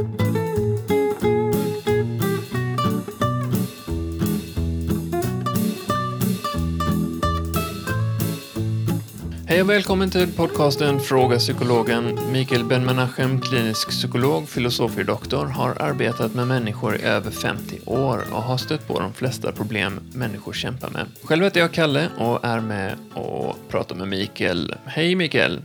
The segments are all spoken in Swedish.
Hej och välkommen till podcasten Fråga Psykologen. Mikael Ben-Menachem, klinisk psykolog, filosofie doktor, har arbetat med människor i över 50 år och har stött på de flesta problem människor kämpar med. Själv heter jag Kalle och är med och pratar med Mikael. Hej Mikael!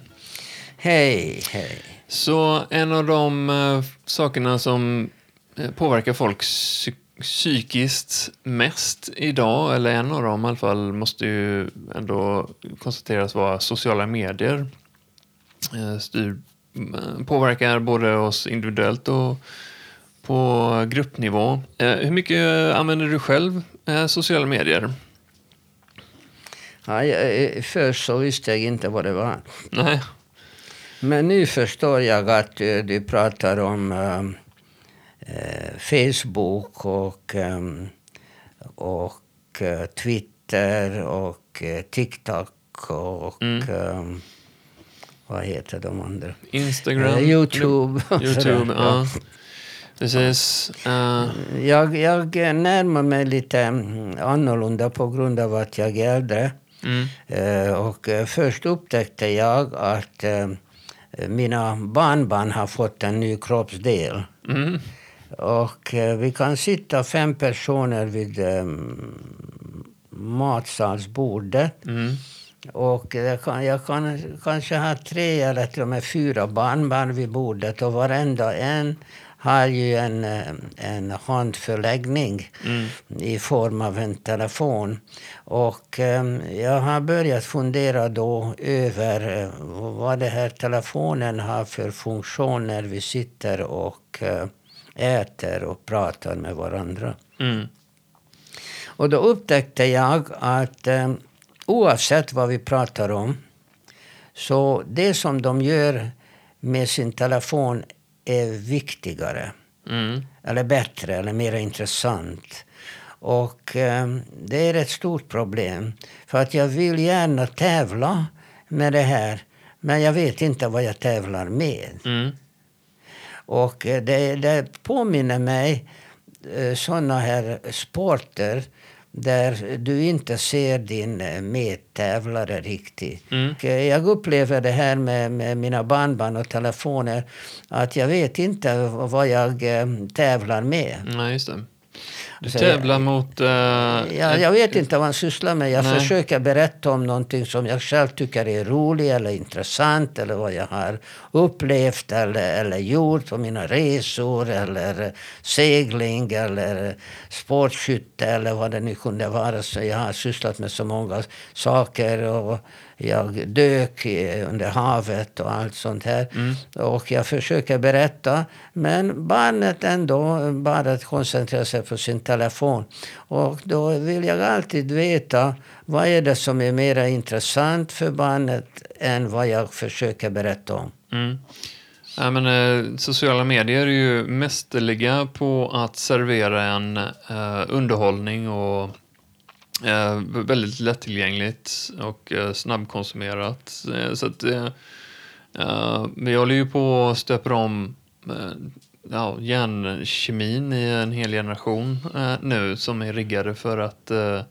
Hej, hej. Så en av de uh, sakerna som eh, påverkar folks psyk psykiskt mest idag, eller en av dem i alla fall, måste ju ändå konstateras vara sociala medier. Eh, styr, eh, påverkar både oss individuellt och på gruppnivå. Eh, hur mycket använder du själv sociala medier? Ja, jag, först så visste jag inte vad det var. Nej. Men nu förstår jag att du pratar om eh, Facebook och, um, och uh, Twitter och TikTok och mm. um, vad heter de andra? Instagram? Uh, Youtube. Youtube, ja. Precis. Uh. Jag, jag närmar mig lite mm, annorlunda på grund av att jag är äldre. Mm. Uh, och först upptäckte jag att mina barnbarn har fått en ny kroppsdel. Mm. Och eh, vi kan sitta fem personer vid eh, matsalsbordet. Mm. Och jag kan, jag kan kanske ha tre eller till och med fyra barnbarn vid bordet och varenda en har ju en, eh, en handförläggning mm. i form av en telefon. Och um, jag har börjat fundera då över uh, vad det här telefonen har för funktion när vi sitter och uh, äter och pratar med varandra. Mm. Och då upptäckte jag att eh, oavsett vad vi pratar om så det som de gör med sin telefon är viktigare. Mm. Eller bättre, eller mer intressant. Och eh, det är ett stort problem. För att jag vill gärna tävla med det här. Men jag vet inte vad jag tävlar med. Mm. Och eh, det, det påminner mig eh, sådana här sporter där du inte ser din eh, medtävlare riktigt. Mm. Jag upplever det här med, med mina barnbarn och telefoner att jag vet inte vad jag tävlar med. Nej, just det. Du tävlar mot... Uh, ja, jag vet inte vad han sysslar med. Jag nej. försöker berätta om någonting som jag själv tycker är roligt eller intressant eller vad jag har upplevt eller, eller gjort på mina resor eller segling eller sportskytte eller vad det nu kunde vara. Så jag har sysslat med så många saker. och jag dök under havet och allt sånt här. Mm. Och jag försöker berätta. Men barnet ändå bara koncentrerar sig på sin telefon. Och då vill jag alltid veta vad är det som är mer intressant för barnet än vad jag försöker berätta om. Mm. Ja, men, eh, sociala medier är ju mästerliga på att servera en eh, underhållning och Eh, väldigt lättillgängligt och eh, snabbkonsumerat. Eh, så att, eh, eh, vi håller ju på och stöper om eh, ja, hjärnkemin i en hel generation eh, nu som är riggade för att eh,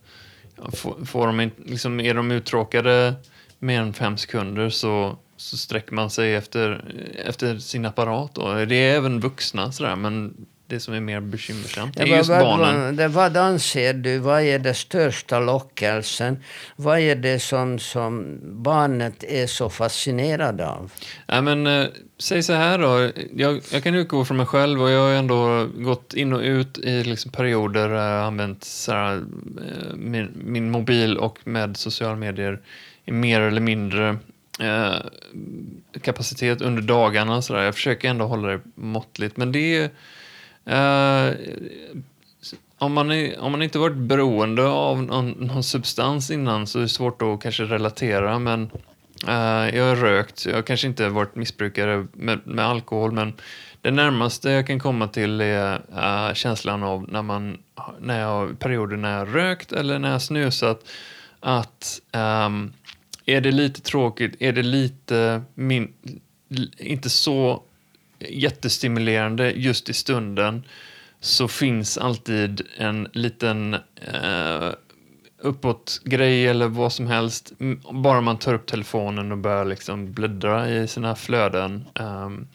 få, få dem, liksom, är de uttråkade mer än fem sekunder så, så sträcker man sig efter, efter sin apparat. Då. Det är även vuxna sådär, men det som är mer bekymmersamt. Det är just barnen. Vad, vad anser du, vad är den största lockelsen? Vad är det som, som barnet är så fascinerad av? Ja, men, äh, säg så här då, jag, jag kan utgå från mig själv och jag har ändå gått in och ut i liksom perioder där jag använt så här, äh, min, min mobil och med sociala medier i mer eller mindre äh, kapacitet under dagarna. Så där. Jag försöker ändå hålla det måttligt, men det är Uh, om, man är, om man inte varit beroende av någon, någon, substans innan så är det svårt att kanske relatera. Men uh, jag har rökt, jag har kanske inte varit missbrukare med, med alkohol men det närmaste jag kan komma till är uh, känslan av när man, när jag, perioder när jag rökt eller när jag snusat, att um, är det lite tråkigt, är det lite min, inte så jättestimulerande just i stunden så finns alltid en liten eh, uppåt-grej eller vad som helst. Bara man tar upp telefonen och börjar liksom bläddra i sina flöden. Ehm,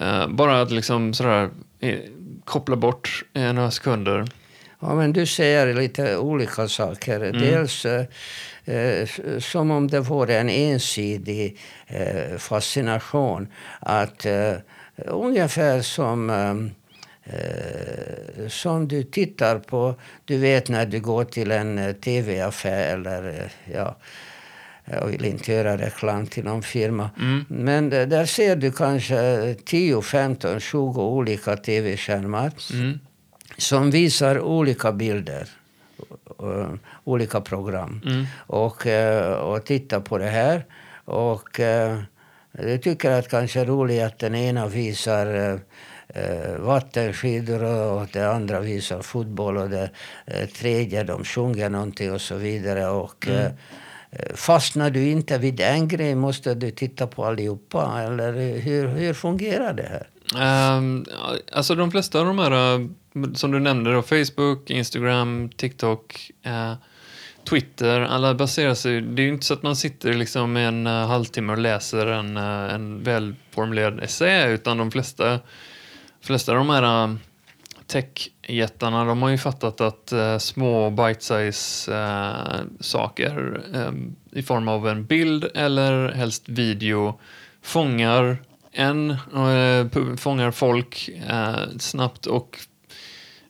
eh, bara att liksom sådär eh, koppla bort eh, några sekunder. Ja, men du säger lite olika saker. Dels eh, eh, som om det vore en ensidig eh, fascination. Att eh, ungefär som eh, eh, som du tittar på, du vet när du går till en eh, tv-affär eller eh, ja, jag vill inte göra reklam till någon firma. Men eh, där ser du kanske 10, 15, 20 olika tv-skärmar Mm. som visar olika bilder. Olika program. Mm. Och, eh, och titta på det här. Och eh, jag tycker att kanske är roligt att den ena visar eh, vattenskidor och det andra visar fotboll och det tredje de sjunger någonting och så vidare. Och, Mm. Fastnar du inte vid en grej måste du titta på allihopa. Eller hur, hur fungerar det här? Um, alltså de flesta av de här som du nämnde då, Facebook, Instagram, TikTok, eh, Twitter, alla baserar sig, det är ju inte så att man sitter liksom en uh, halvtimme och läser en, uh, en välformulerad essä, utan de flesta, flesta av de här uh, techjättarna, de har ju fattat att uh, små bite-size uh, saker um, i form av en bild eller helst video fångar en, uh, fångar folk snabbt och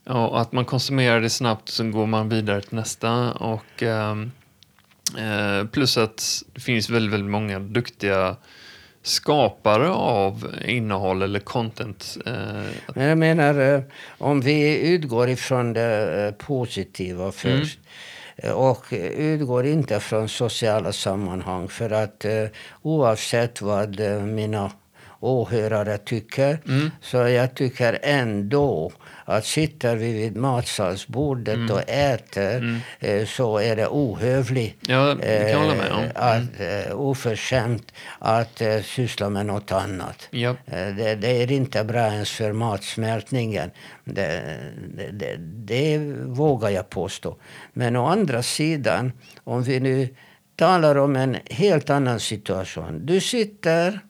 ja, att man konsumerar det snabbt så går man vidare till nästa. Och, ehm, eh, plus att det finns väldigt, väldigt många duktiga skapare av innehåll eller content. Eh, jag menar, eh, om vi utgår ifrån det eh, positiva först eh, och utgår inte från sociala sammanhang för att oavsett vad mina åhörare tycker så jag tycker ändå att sitter vi vid matsalsbordet och äter eh, så är det ohövligt. Ja, det kan jag med om. eh, Att, eh, oförskämt att eh, syssla med något annat. ja. Det, det är inte bra ens för matsmältningen. Det, det, det vågar jag påstå. Men å andra sidan, om vi nu talar om en helt annan situation. Du sitter,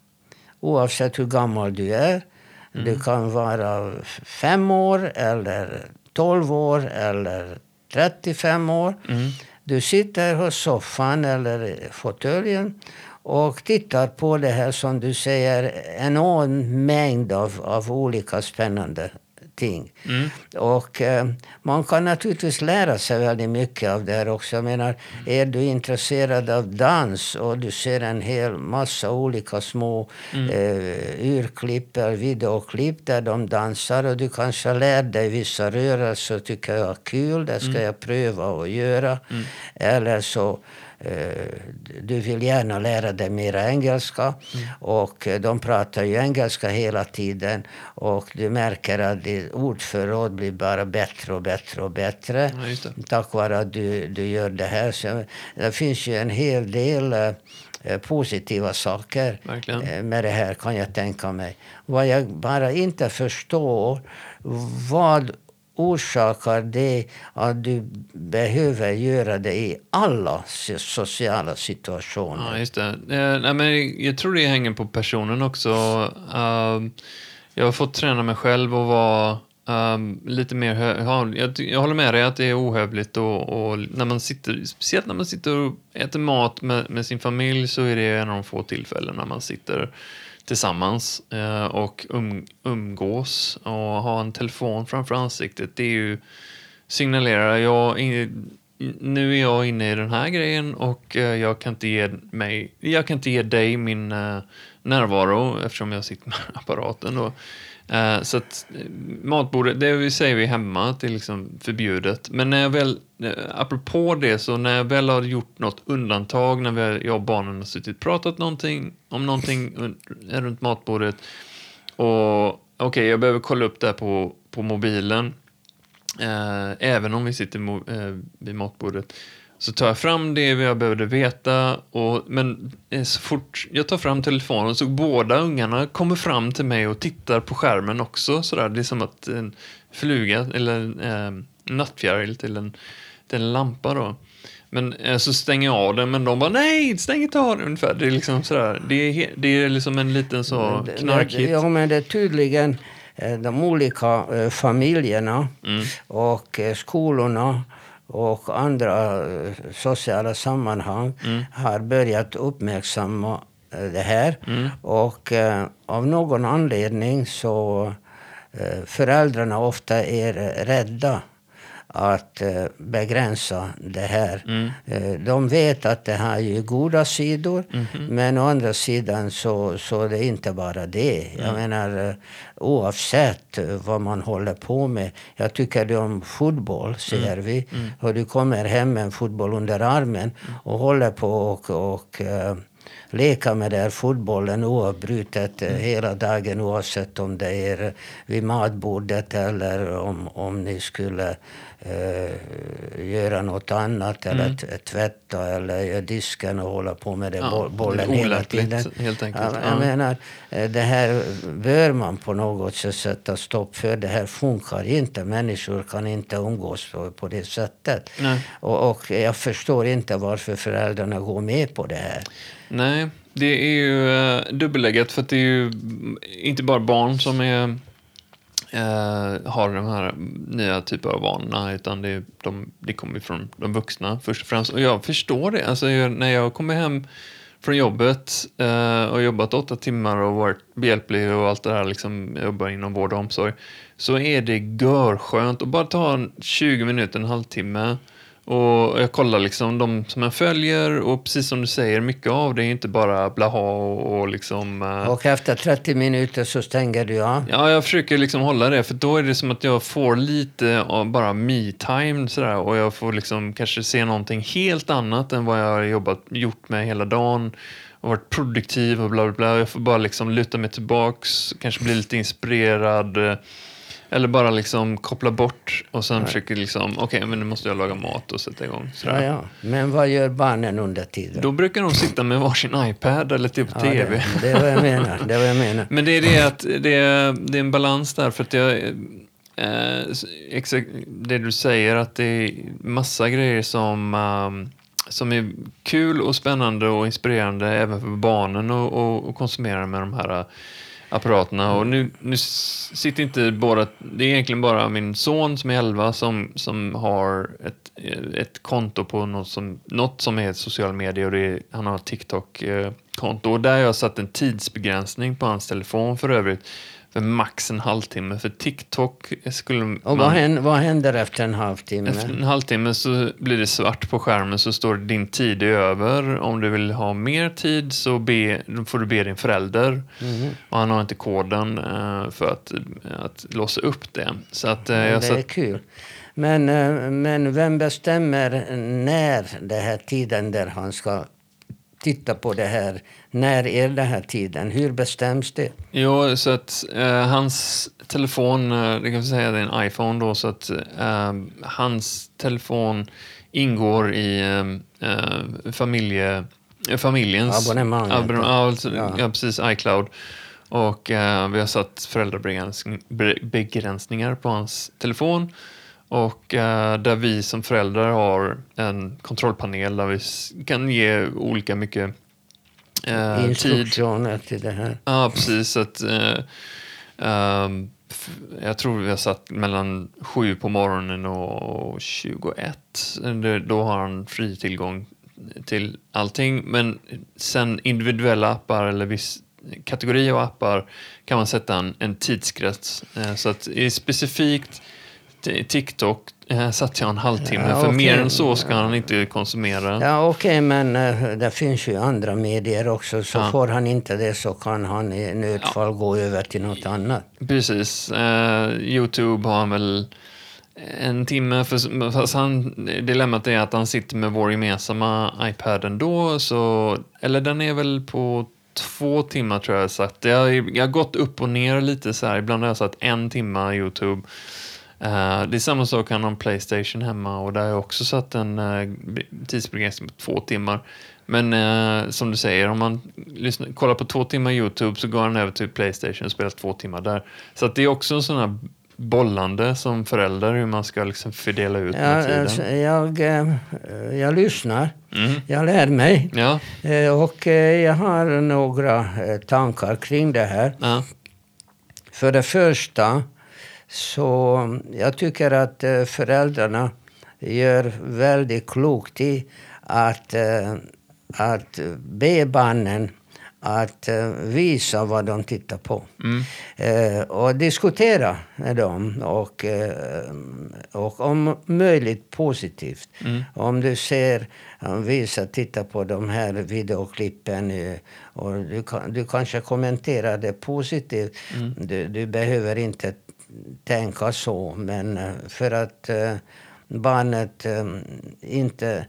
oavsett hur gammal du är, du kan vara fem år eller tolv år eller 35 år. Du sitter på soffan eller fåtöljen och tittar på det här som du säger, enorm mängd av, av olika spännande ting. Och eh, man kan naturligtvis lära sig väldigt mycket av det här också. Jag menar, är du intresserad av dans och du ser en hel massa olika små eh, urklipp eller videoklipp där de dansar och du kanske lär dig vissa rörelser och tycker jag är kul, det ska jag pröva att göra. Eller så du vill gärna lära dig mera engelska och eh, de pratar ju engelska hela tiden och du märker att ditt ordförråd blir bara bättre och bättre och bättre Ja, tack vare att du, du gör det här. Så det finns ju en hel del eh, eh, positiva saker Verkligen. eh, med det här kan jag tänka mig. Vad jag bara inte förstår, vad orsakar det att du behöver göra det i alla sociala situationer? Ja, just det. Eh, men jag tror det hänger på personen också. Ehm, jag har fått träna mig själv och vara Um, lite mer... Jag, jag håller med dig att det är ohövligt och, och när man sitter, speciellt när man sitter och äter mat med, med sin familj så är det en av de få tillfällen när man sitter tillsammans eh, och um, umgås och ha en telefon framför ansiktet. Det är ju signalerar jag in, nu är jag inne i den här grejen och eh, jag kan inte ge mig, jag kan inte ge dig min eh, närvaro eftersom jag sitter med apparaten då. Eh, så att eh, matbordet, det vi säger vi hemma, att det är liksom förbjudet. Men när jag väl, eh, apropå det, så när jag väl har gjort något undantag, när vi, jag och barnen har suttit och pratat någonting, om någonting un- runt matbordet och okej, jag behöver kolla upp det här på, på mobilen. Eh, även om vi sitter mo- eh, vid matbordet. Så tar jag fram det jag behövde veta, och, men eh, så fort jag tar fram telefonen så båda ungarna kommer fram till mig och tittar på skärmen också. Sådär. Det är som att en fluga eller en eh, nattfjäril till en, till en lampa. Då. Men eh, så stänger jag av den, men de bara nej, stäng inte av den ungefär. Det är liksom sådär, det är, det är liksom en liten så knarkhit. Ja, men det är tydligen eh, de olika eh, familjerna Mm. och skolorna och andra eh, sociala sammanhang Mm. har börjat uppmärksamma eh, det här. Mm. Och eh, av någon anledning så eh, föräldrarna ofta är eh, rädda att eh, begränsa det här. Mm. Eh, De vet att det har ju goda sidor, Mhm. men å andra sidan så, så är det inte bara det. Jag Mm. menar eh, oavsett vad man håller på med. Jag tycker det om fotboll, ser Mm. vi. Och du kommer hem med en fotboll under armen och håller på och, och leka med den här fotbollen oavbrutet Mm. eh, hela dagen oavsett om det är vid matbordet eller om, om ni skulle eh, göra något annat eller Mm. tvätta eller göra disken och hålla på med den Ja, boll, bollen hela tiden. helt enkelt. Ja, Ja. jag menar, eh, det här bör man på något sätt sätta stopp för. Det här funkar inte. Människor kan inte umgås på, på det sättet. Och, och jag förstår inte varför föräldrarna går med på det här. Nej, det är ju eh, uh, dubbelläggat för att det är ju inte bara barn som är, Uh, har de här nya typer av vanorna utan det, de, det kommer ju från de vuxna först och främst. Och jag förstår det. Alltså, jag, när jag kommer hem från jobbet uh, och jobbat åtta timmar och varit behjälplig och allt det där, liksom, jag jobbar inom vård och omsorg, så är det görskönt att bara ta en 20 minuter, en halvtimme och jag kollar liksom de som jag följer och precis som du säger, mycket av det är inte bara blaha och, och liksom... eh, Och efter 30 minuter så stänger du av. Ja, jag försöker liksom hålla det, för då är det som att jag får lite av bara me-time sådär, och jag får liksom kanske se någonting helt annat än vad jag har jobbat, gjort med hela dagen och varit produktiv och bla bla bla. Jag får bara liksom luta mig tillbaks, kanske bli lite inspirerad eh, eller bara liksom koppla bort och sen försöker liksom, okej, men nu måste jag laga mat och sätta igång. Ja, ja. Men vad gör barnen under tiden? Då brukar de sitta med varsin iPad eller typ Ja, TV. det, det är vad jag menar. Det är vad jag menar. Men det är det att det är, det är en balans där för att jag... Eh, exakt det du säger att det är massa grejer som, ehm, som är kul och spännande och inspirerande även för barnen att konsumera med de här apparaterna. Och nu, nu sitter inte båda... Det är egentligen bara min son som är 11 som, som har ett, eh, ett konto på något som, något som är sociala medier och det är, han har ett TikTok-konto. Eh, och där har jag satt en tidsbegränsning på hans telefon för övrigt för max en halvtimme. För TikTok skulle Och vad händer, vad händer efter en halvtimme? efter en halvtimme så blir det svart på skärmen så står det din tid är över. Om du vill ha mer tid så be, får du be din förälder. Mhm. Och han har inte koden eh, för att, att låsa upp det. Så att, eh, Ja, jag det är satt, kul. Men, eh, men vem bestämmer när den här tiden där han ska titta på det här? När är den här tiden? Hur bestäms det? jo, så att eh, hans telefon, eh, det kan vi säga det är en iPhone då, så att eh, hans telefon ingår i eh, eh, familje, familjens abonnemang. Ja, alltså, Ja. ja, precis. iCloud. Och vi har satt föräldrabegränsning- be- begränsningar på hans telefon. Och där vi som föräldrar har en kontrollpanel där vi kan ge olika mycket eh, tid. Instruktioner till det här. Ja, precis. Att, eh, f- jag tror vi har satt mellan sju på morgonen och 21. Det- Då har han fri tillgång till allting. Men sen individuella appar eller viss kategori av appar kan man sätta en, en tidsgräns. Eh, Så att specifikt TikTok eh, satte jag en halvtimme. Ja, för okej. mer än så ska han inte konsumera. Ja, okej, men eh, det finns ju andra medier också. Så Ja. får han inte det så kan han i nödfall gå över till något annat. Precis. Eh, Youtube har han väl en timme. För, fast han, dilemmat är att han sitter med vår gemensamma iPad ändå. Så, eller den är väl på två timmar tror jag. Så att jag, jag har gått upp och ner lite så här. Ibland har jag satt en timme Youtube. Eh, det är samma sak han har en Playstation hemma och där har jag också satt en uh, tidsbegränsning på två timmar. Men uh, som du säger, om man lyssnar, kollar på två timmar YouTube så går han över till Playstation och spelar två timmar där. Så det är också en sån här bollande som förälder hur man ska liksom fördela ut Ja, tiden. alltså, jag, jag lyssnar, Mm. jag lär mig Ja, och jag har några tankar kring det här. ja, För det första så jag tycker att eh, föräldrarna gör väldigt klokt i att, eh, att be barnen att eh, visa vad de tittar på. mm. Eh, och diskutera med dem och, eh, och om möjligt positivt. Mm. Om du ser, han visar, titta på de här videoklippen och du, du kanske kommenterar det positivt. Mm. Du, du behöver inte tänka så, men eh, för att eh, barnet eh, inte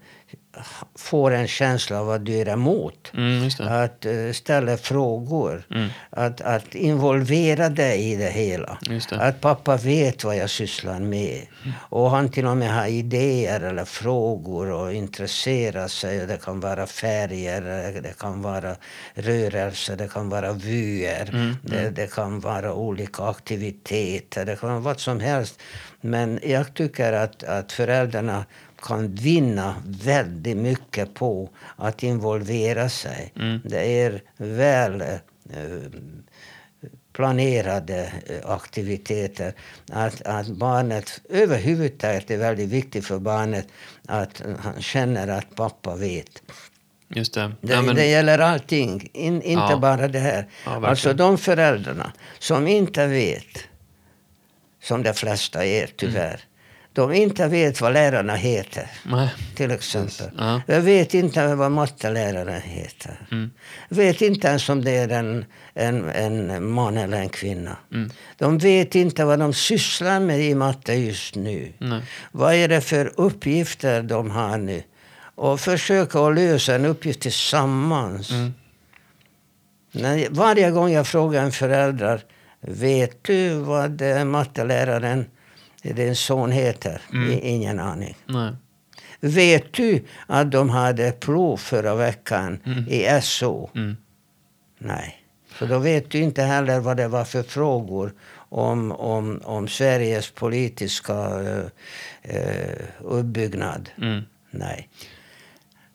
får en känsla av att du är emot. Mm. Att eh, ställa frågor. Mm. Att, att involvera dig i det hela. Det. Att pappa vet vad jag sysslar med. Och han till och med har idéer eller frågor och intresserar sig. Det kan vara färger, det kan vara rörelser, det kan vara vyer. Mm, Det, det kan vara olika aktiviteter, det kan vara vad som helst. Men jag tycker att, att föräldrarna kan vinna väldigt mycket på att involvera sig. Mm. Det är väl eh, planerade eh, aktiviteter. Att, att barnet, överhuvudtaget är väldigt viktigt för barnet att han känner att pappa vet. Just det. Det, Ja, men, det gäller allting, in, inte Ja. bara det här. Ja, alltså de föräldrarna som inte vet, som de flesta är tyvärr. De inte vet vad lärarna heter. nej. Till exempel. Ja. Jag vet inte vad matteläraren heter. Mm. Vet inte ens om det är en, en, en man eller en kvinna. Mm. De vet inte vad de sysslar med i matte just nu. Nej. Vad är det för uppgifter de har nu? Och försöka att lösa en uppgift tillsammans. Mm. När, varje gång jag frågar en förälder, vet du vad eh, matteläraren, din son heter? Mm. Ingen aning. Nej. Vet du att de hade prov förra veckan i SO? Mm. Nej. Så då vet du inte heller vad det var för frågor om, om, om Sveriges politiska uh, uppbyggnad. Mm. Nej.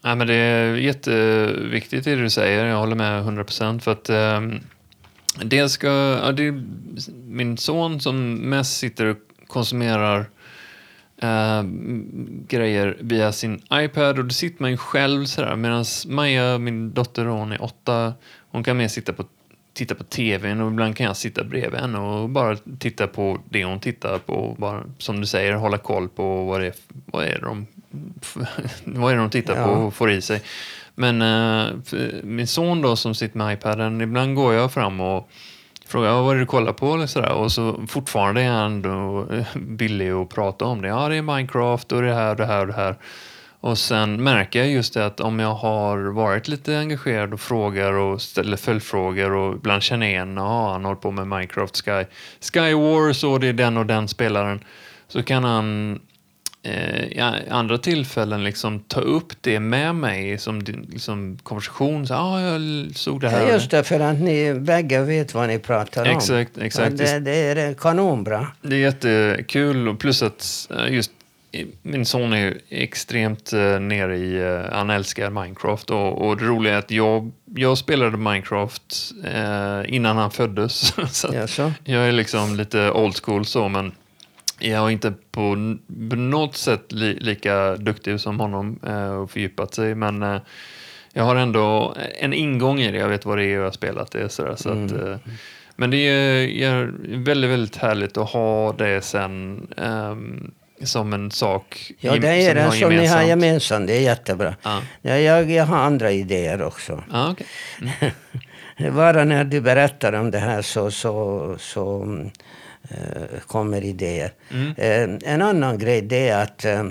Nej, men det är jätteviktigt det du säger. Jag håller med 100 procent. För att um, det ska... Ja, det är min son som mest sitter och konsumerar eh, grejer via sin iPad och då sitter man ju själv sådär. Medan Maja, min dotter, hon är åtta, hon kan mer sitta på titta på tvn och ibland kan jag sitta bredvid henne och bara titta på det hon tittar på. och Bara, som du säger, hålla koll på vad det är, vad är de, vad är det de tittar Ja. på och får i sig. Men för min son då som sitter med iPaden, ibland går jag fram och frågar vad är det du kollar på eller sådär. Och så fortfarande är han då eh, billig villig att prata om det. Ja, det är Minecraft och det här och det här och det här. Och sen märker jag just det att om jag har varit lite engagerad och frågar och ställer följdfrågor och ibland känner igen, ja, han håller på med Minecraft Sky, Sky Wars och det är den och den spelaren. Så kan han i andra tillfällen liksom ta upp det med mig som liksom, konversation. Så, ja, jag såg det här. Ja, just det, för att ni bägge vet vad ni pratar om. Exakt, det, det är kanonbra. Det är jättekul och plus att eh, just eh, min son är extremt uh, nere i, eh, han älskar Minecraft och, och det roliga är att jag, jag spelade Minecraft eh, innan han föddes. så jag är liksom lite old school så men jag är inte på, på något sätt li, lika duktig som honom eh, och fördjupat sig men eh, jag har ändå en ingång i det, jag vet vad det är jag har spelat det. Sådär, så att, eh, men det är, väldigt, väldigt härligt att ha det sen ehm, som en sak Ja, det är det som ni har gemensamt. Det är jättebra. Ja, Ja, jag, jag har andra idéer också. ja okej. bara när du berättar om det här så, så, så kommer idéer. Mm. Eh, en annan grej det är att, eh,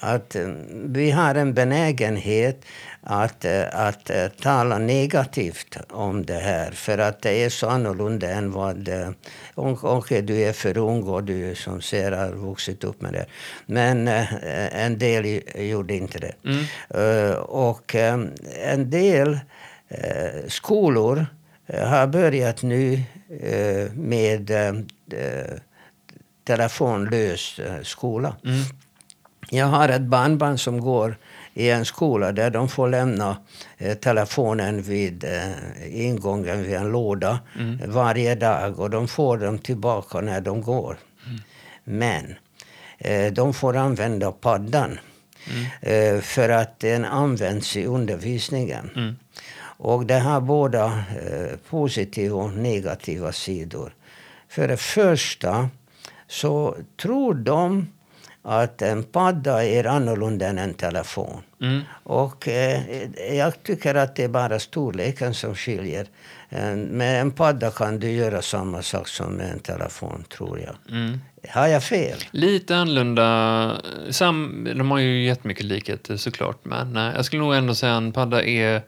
att eh, vi har en benägenhet att, eh, att eh, tala negativt om det här. För att det är så annorlunda än vad... eh, Okej, du är för ung och du som ser har vuxit upp med det. Men eh, en del gjorde inte det. Eh, och eh, en del eh, skolor eh, har börjat nu eh, med eh, eh, telefonlös eh, skola. Jag har ett barnbarn som går i en skola där de får lämna eh, telefonen vid eh, ingången vid en låda varje dag och de får dem tillbaka när de går. Men eh, de får använda paddan eh, för att den används i undervisningen. Och det har båda eh, positiva och negativa sidor. För det första så tror de att en padda är annorlunda än en telefon. Mm. Och eh, jag tycker att det är bara storleken som skiljer. Eh, med en padda kan du göra samma sak som med en telefon, tror jag. Mm. Har jag fel? Lite annorlunda. Sam, de har ju jättemycket likheter såklart, men eh, jag skulle nog ändå säga en padda är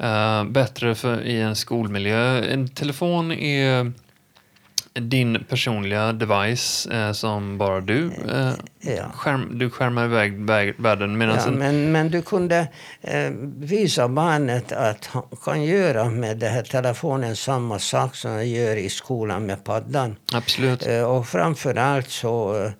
eh, bättre för, i en skolmiljö. En telefon är din personliga device eh, som bara du, eh, Ja. skärm, du skärmar iväg vä- världen. Medan Ja, en, men, men du kunde eh, visa barnet att han kan göra med den här telefonen samma sak som han gör i skolan med paddan. absolut. Eh, och framför allt så, eh,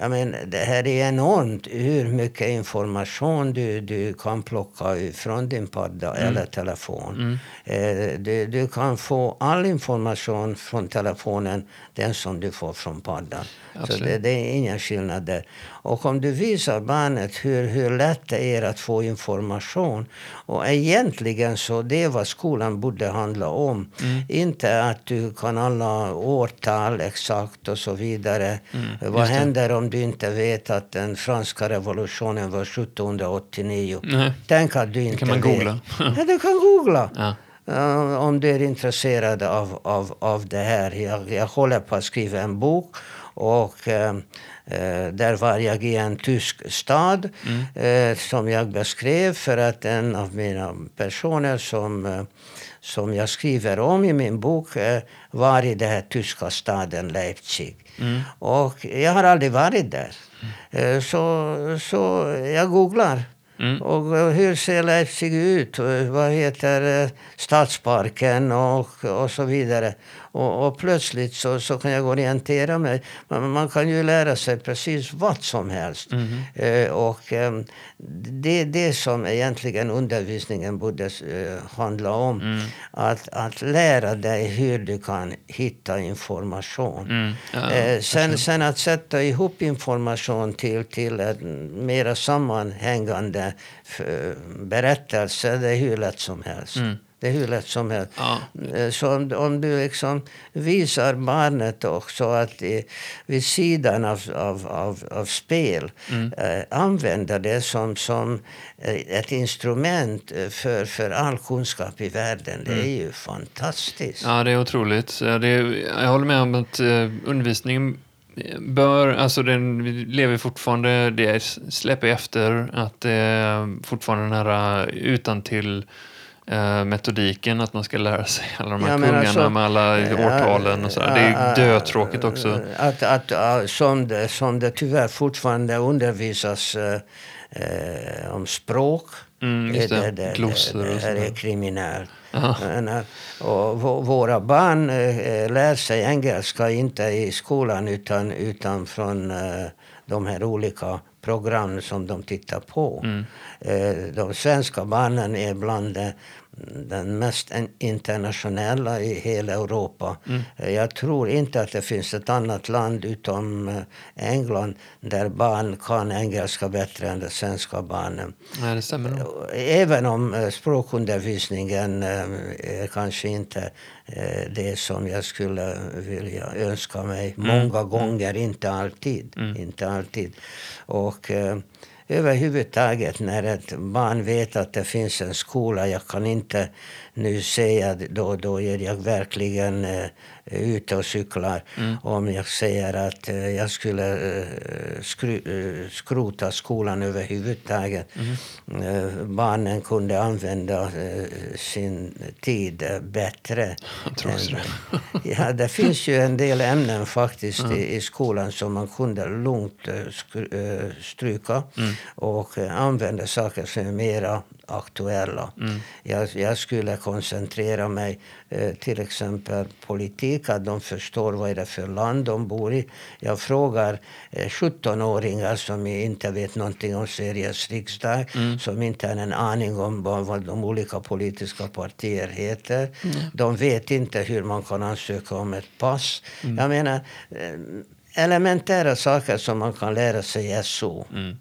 jag menar, det här är enormt hur mycket information du, du kan plocka från din padda eller telefon. Eh, du, du kan få all information från telefonen, den som du får från paddan. Så det, det är ingen skillnad där. Och om du visar barnet hur, hur lätt det är att få information. Och egentligen så det är vad skolan borde handla om. Inte att du kan alla årtal exakt och så vidare. vad händer om du inte vet att den franska revolutionen var 1789? Nej. Tänk att du inte kan man vet. googla. ja, du kan googla. Ja. Eh, om du är intresserad av, av, av det här. Jag, jag håller på att skriva en bok. Och eh, eh, där var jag i en tysk stad eh, som jag beskrev för att en av mina personer som, eh, som jag skriver om i min bok eh, var i den här tyska staden Leipzig. Och jag har aldrig varit där. Eh, så, så jag googlar. Och eh, hur ser Leipzig ut? Och Vad heter stadsparken och, och så vidare. Och, och plötsligt så, så kan jag orientera mig. Man, man kan ju lära sig precis vad som helst. Eh, och eh, det är det som egentligen undervisningen borde eh, handla om. Att, att lära dig hur du kan hitta information. Mm. Ja, Eh, sen, sen att sätta ihop information till, till en mera sammanhängande f- berättelse, det är hur lätt som helst. Det är hur lätt som helst. Ja. Eh, Så om, om du liksom visar barnet också att eh, vid sidan av, av, av, av spel eh, använda det som, som eh, ett instrument eh, för, för all kunskap i världen. Det är ju fantastiskt. Ja, det är otroligt. Det är, jag håller med om att undervisningen bör, alltså den vi lever fortfarande, det släpper efter att det är fortfarande den här utan till metodiken, att man ska lära sig alla de här Ja, men kungarna alltså, med alla årtalen och sådär. Det är dötråkigt också. Att, att, som, det, som det tyvärr fortfarande undervisas eh, eh, om språk. Mm, det. Det, det, sådär. är kriminellt. Eh, och vå- våra barn eh, lär sig engelska inte i skolan utan, utan från eh, de här olika program som de tittar på. Mm. Eh, de svenska barnen är bland den mest internationella i hela Europa. Mm. Eh, Jag tror inte att det finns ett annat land utom eh, England där barn kan engelska bättre än de svenska barnen. Nej, det stämmer nog. Även om eh, språkundervisningen eh, är kanske inte eh, det som jag skulle vilja önska mig. Många gånger, inte alltid. Inte alltid. Och eh, överhuvudtaget när ett barn vet att det finns en skola, jag kan inte nu säga då, då är jag verkligen eh, ute och cyklar. Mm. Om jag säger att eh, jag skulle eh, skru, eh, skrota skolan överhuvudtaget. Mm. Eh, barnen kunde använda eh, sin tid eh, bättre. Jag tror det. Ja, det finns ju en del ämnen faktiskt i, i skolan som man kunde lugnt eh, skru, stryka och eh, använda saker som är mera aktuella. Jag, jag skulle koncentrera mig eh, till exempel politik, att de förstår vad är det för land de bor i. Jag frågar eh, 17-åringar som inte vet någonting om Sveriges riksdag, som inte har en aning om vad, de olika politiska partier heter. De vet inte hur man kan ansöka om ett pass. Jag menar, eh, elementära saker som man kan lära sig i SO. Mm.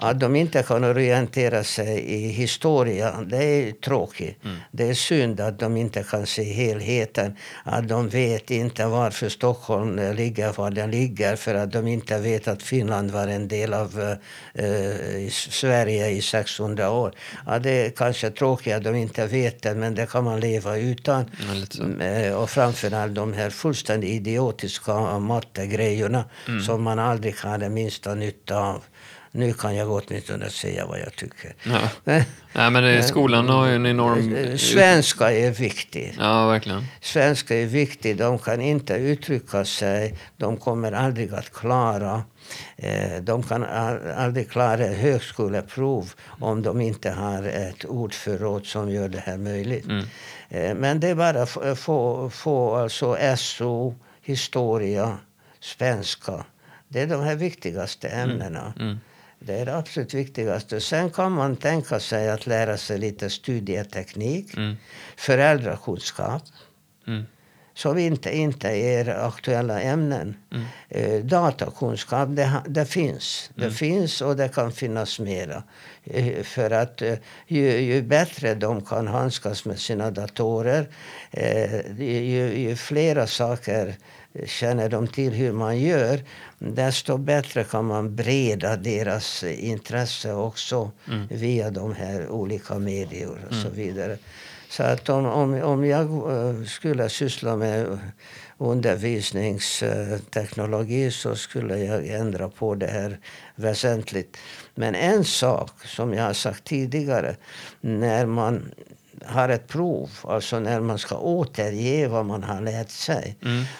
Att de inte kan orientera sig i historia, det är tråkigt. Det är synd att de inte kan se helheten. Att de vet inte varför Stockholm ligger var den ligger för att de inte vet att Finland var en del av eh, eh, Sverige i 600 år. Ja, det är kanske tråkigt att de inte vet det, men det kan man leva utan. Mm, eh, Och framförallt de här fullständigt idiotiska mattegrejerna som man aldrig har den minsta nytta av. Nu kan jag åtminstone säga vad jag tycker. Ja. Nej, men det, skolan har ju en enorm... Svenska är viktigt. Ja, verkligen. Svenska är viktigt. De kan inte uttrycka sig. De kommer aldrig att klara. Eh, de kan al- aldrig klara högskoleprov om de inte har ett ordförråd som gör det här möjligt. Eh, men det är bara att få- få, alltså SO, historia, svenska. Det är de här viktigaste ämnena. Det är det absolut viktigaste. Sen kan man tänka sig att lära sig lite studieteknik, Mm. föräldrakunskap Mm. som inte, inte är aktuella ämnen. Mm. Eh, datakunskap, det, det finns. Det finns och det kan finnas mera. Eh, för att eh, ju, ju bättre de kan handskas med sina datorer, eh, ju, ju flera saker känner de till hur man gör, desto bättre kan man breda deras intresse också via de här olika medier och så vidare. Så att om, om, om jag eh, skulle syssla med undervisningsteknologi så skulle jag ändra på det här väsentligt. Men en sak som jag har sagt tidigare, när man har ett prov, alltså när man ska återge vad man har lärt sig,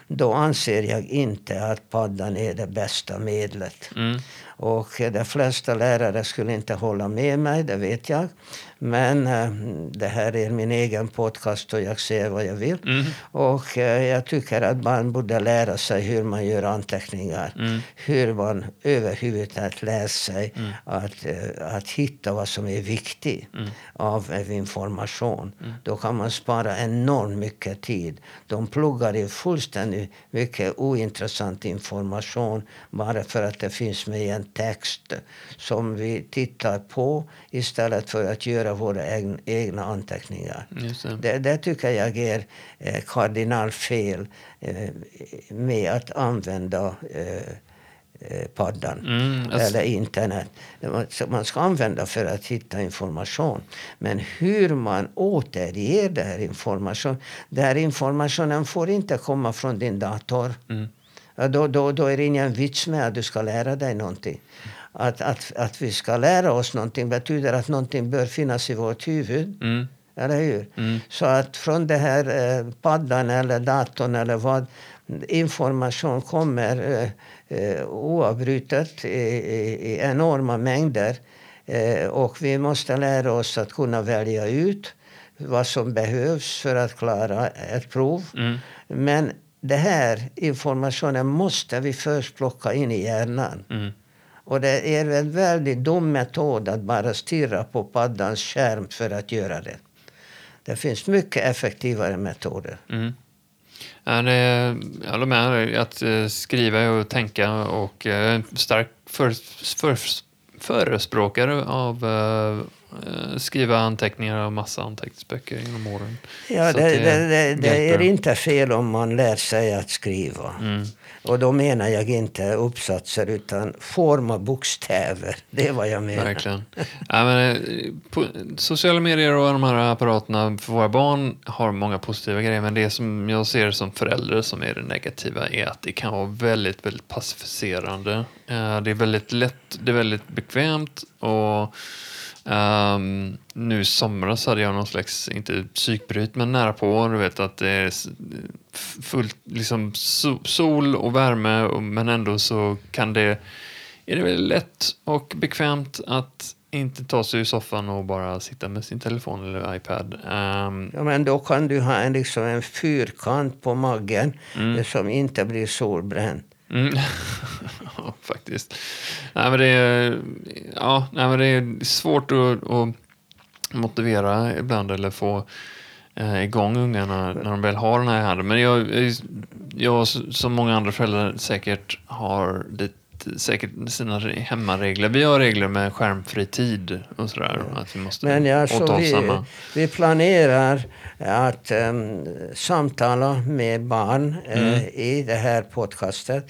då anser jag inte att paddan är det bästa medlet. Mm. Och de flesta lärare skulle inte hålla med mig, det vet jag. Men eh, det här är min egen podcast och jag säger vad jag vill. Mm. Och eh, jag tycker att man borde lära sig hur man gör anteckningar. Mm. Hur man överhuvudtaget lär sig att, eh, att hitta vad som är viktigt av, av information. Då kan man spara enormt mycket tid. De pluggar i fullständigt mycket ointressant information bara för att det finns med i en text som vi tittar på istället för att göra våra egna, egna anteckningar. Det. Det, det tycker jag är eh, kardinalfel eh, med att använda eh, paddan Mm, alltså- eller internet. Som man ska använda för att hitta information. Men hur man återger den här informationen. Den här informationen får inte komma från din dator. Mm. Då, då, då är det ingen vits med att du ska lära dig någonting. Att, att, att vi ska lära oss någonting betyder att någonting bör finnas i vårt huvud. Mm. Eller hur? Mm. Så att från det här eh, paddan eller datorn eller vad information kommer eh, eh, oavbrutet i, i, i enorma mängder. Eh, och vi måste lära oss att kunna välja ut vad som behövs för att klara ett prov. Mm. Men det här informationen måste vi först plocka in i hjärnan. Mm. Och det är en väldigt dum metod att bara stirra på paddans skärm för att göra det. Det finns mycket effektivare metoder. Mm. Ja, det, jag håller med dig. Att eh, skriva och tänka och jag är en stark för, för, förespråkare av, eh, skriva anteckningar och massa anteckningsböcker genom åren. Ja, det, det, det, det är inte fel om man lär sig att skriva. Mm. Och då menar jag inte uppsatser utan forma bokstäver. Det är vad jag menar. Verkligen. ja, men, eh, på, sociala medier och de här apparaterna för våra barn har många positiva grejer, men det som jag ser som förälder som är det negativa är att det kan vara väldigt, väldigt pacificerande. Eh, det är väldigt lätt, det är väldigt bekvämt och ehm, nu i somras hade jag någon slags, inte psykbryt, men nära på. Du vet att det är fullt liksom so- sol och värme, men ändå så kan det är det väldigt lätt och bekvämt att inte ta sig ur soffan och bara sitta med sin telefon eller iPad. Ehm, Ja, men då kan du ha en, liksom en fyrkant på magen Mm. eh, som inte blir solbränd. Mm. ja, faktiskt. Nej, men det är, ja, nej, men det är svårt att, att motivera ibland eller få eh, igång ungarna när de väl har den här handen. Men jag, jag som många andra föräldrar säkert har lite säkert sina hemmaregler. Vi har regler med skärmfri tid och sådär. Att vi måste Men ja, så vi, vi planerar att um, samtala med barn Mm. eh, i det här podcastet.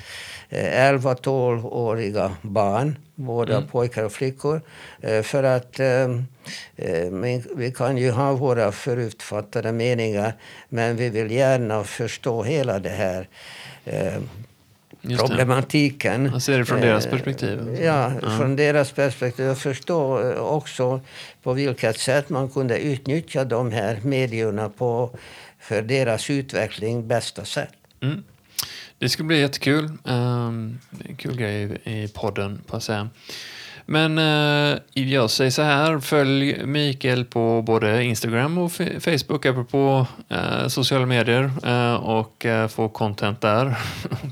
Eh, 11-12-åriga barn, båda Mm. pojkar och flickor. Eh, för att um, eh, vi kan ju ha våra förutfattade meningar men vi vill gärna förstå hela det här eh, det. Problematiken. Man ser det från deras Eh, perspektiv. Ja, från deras perspektiv. Jag förstår eh, också på vilket sätt man kunde utnyttja de här medierna på för deras utveckling bästa sätt. Mm. Det ska bli jättekul. Um, kul grej i, i podden, på att säga. Men eh, jag säger så här, följ Mikael på både Instagram och Facebook, apropå eh, sociala medier, eh, och eh, få content där.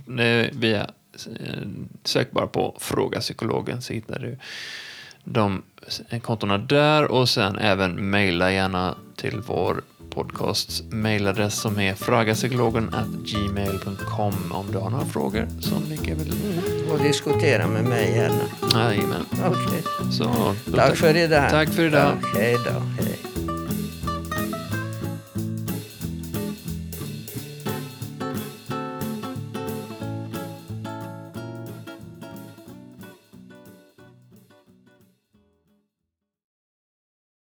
Via, eh, sök bara på Fråga Psykologen så hittar du de kontona där och sen även mejla gärna till vår podcasts mejladress som är fragapsykologen gmail.com om du har några frågor som Mikael vill... Och diskutera med mig gärna. Jajamän. Okej. Så, då Tack för idag. Tack för idag. Tack, hej då.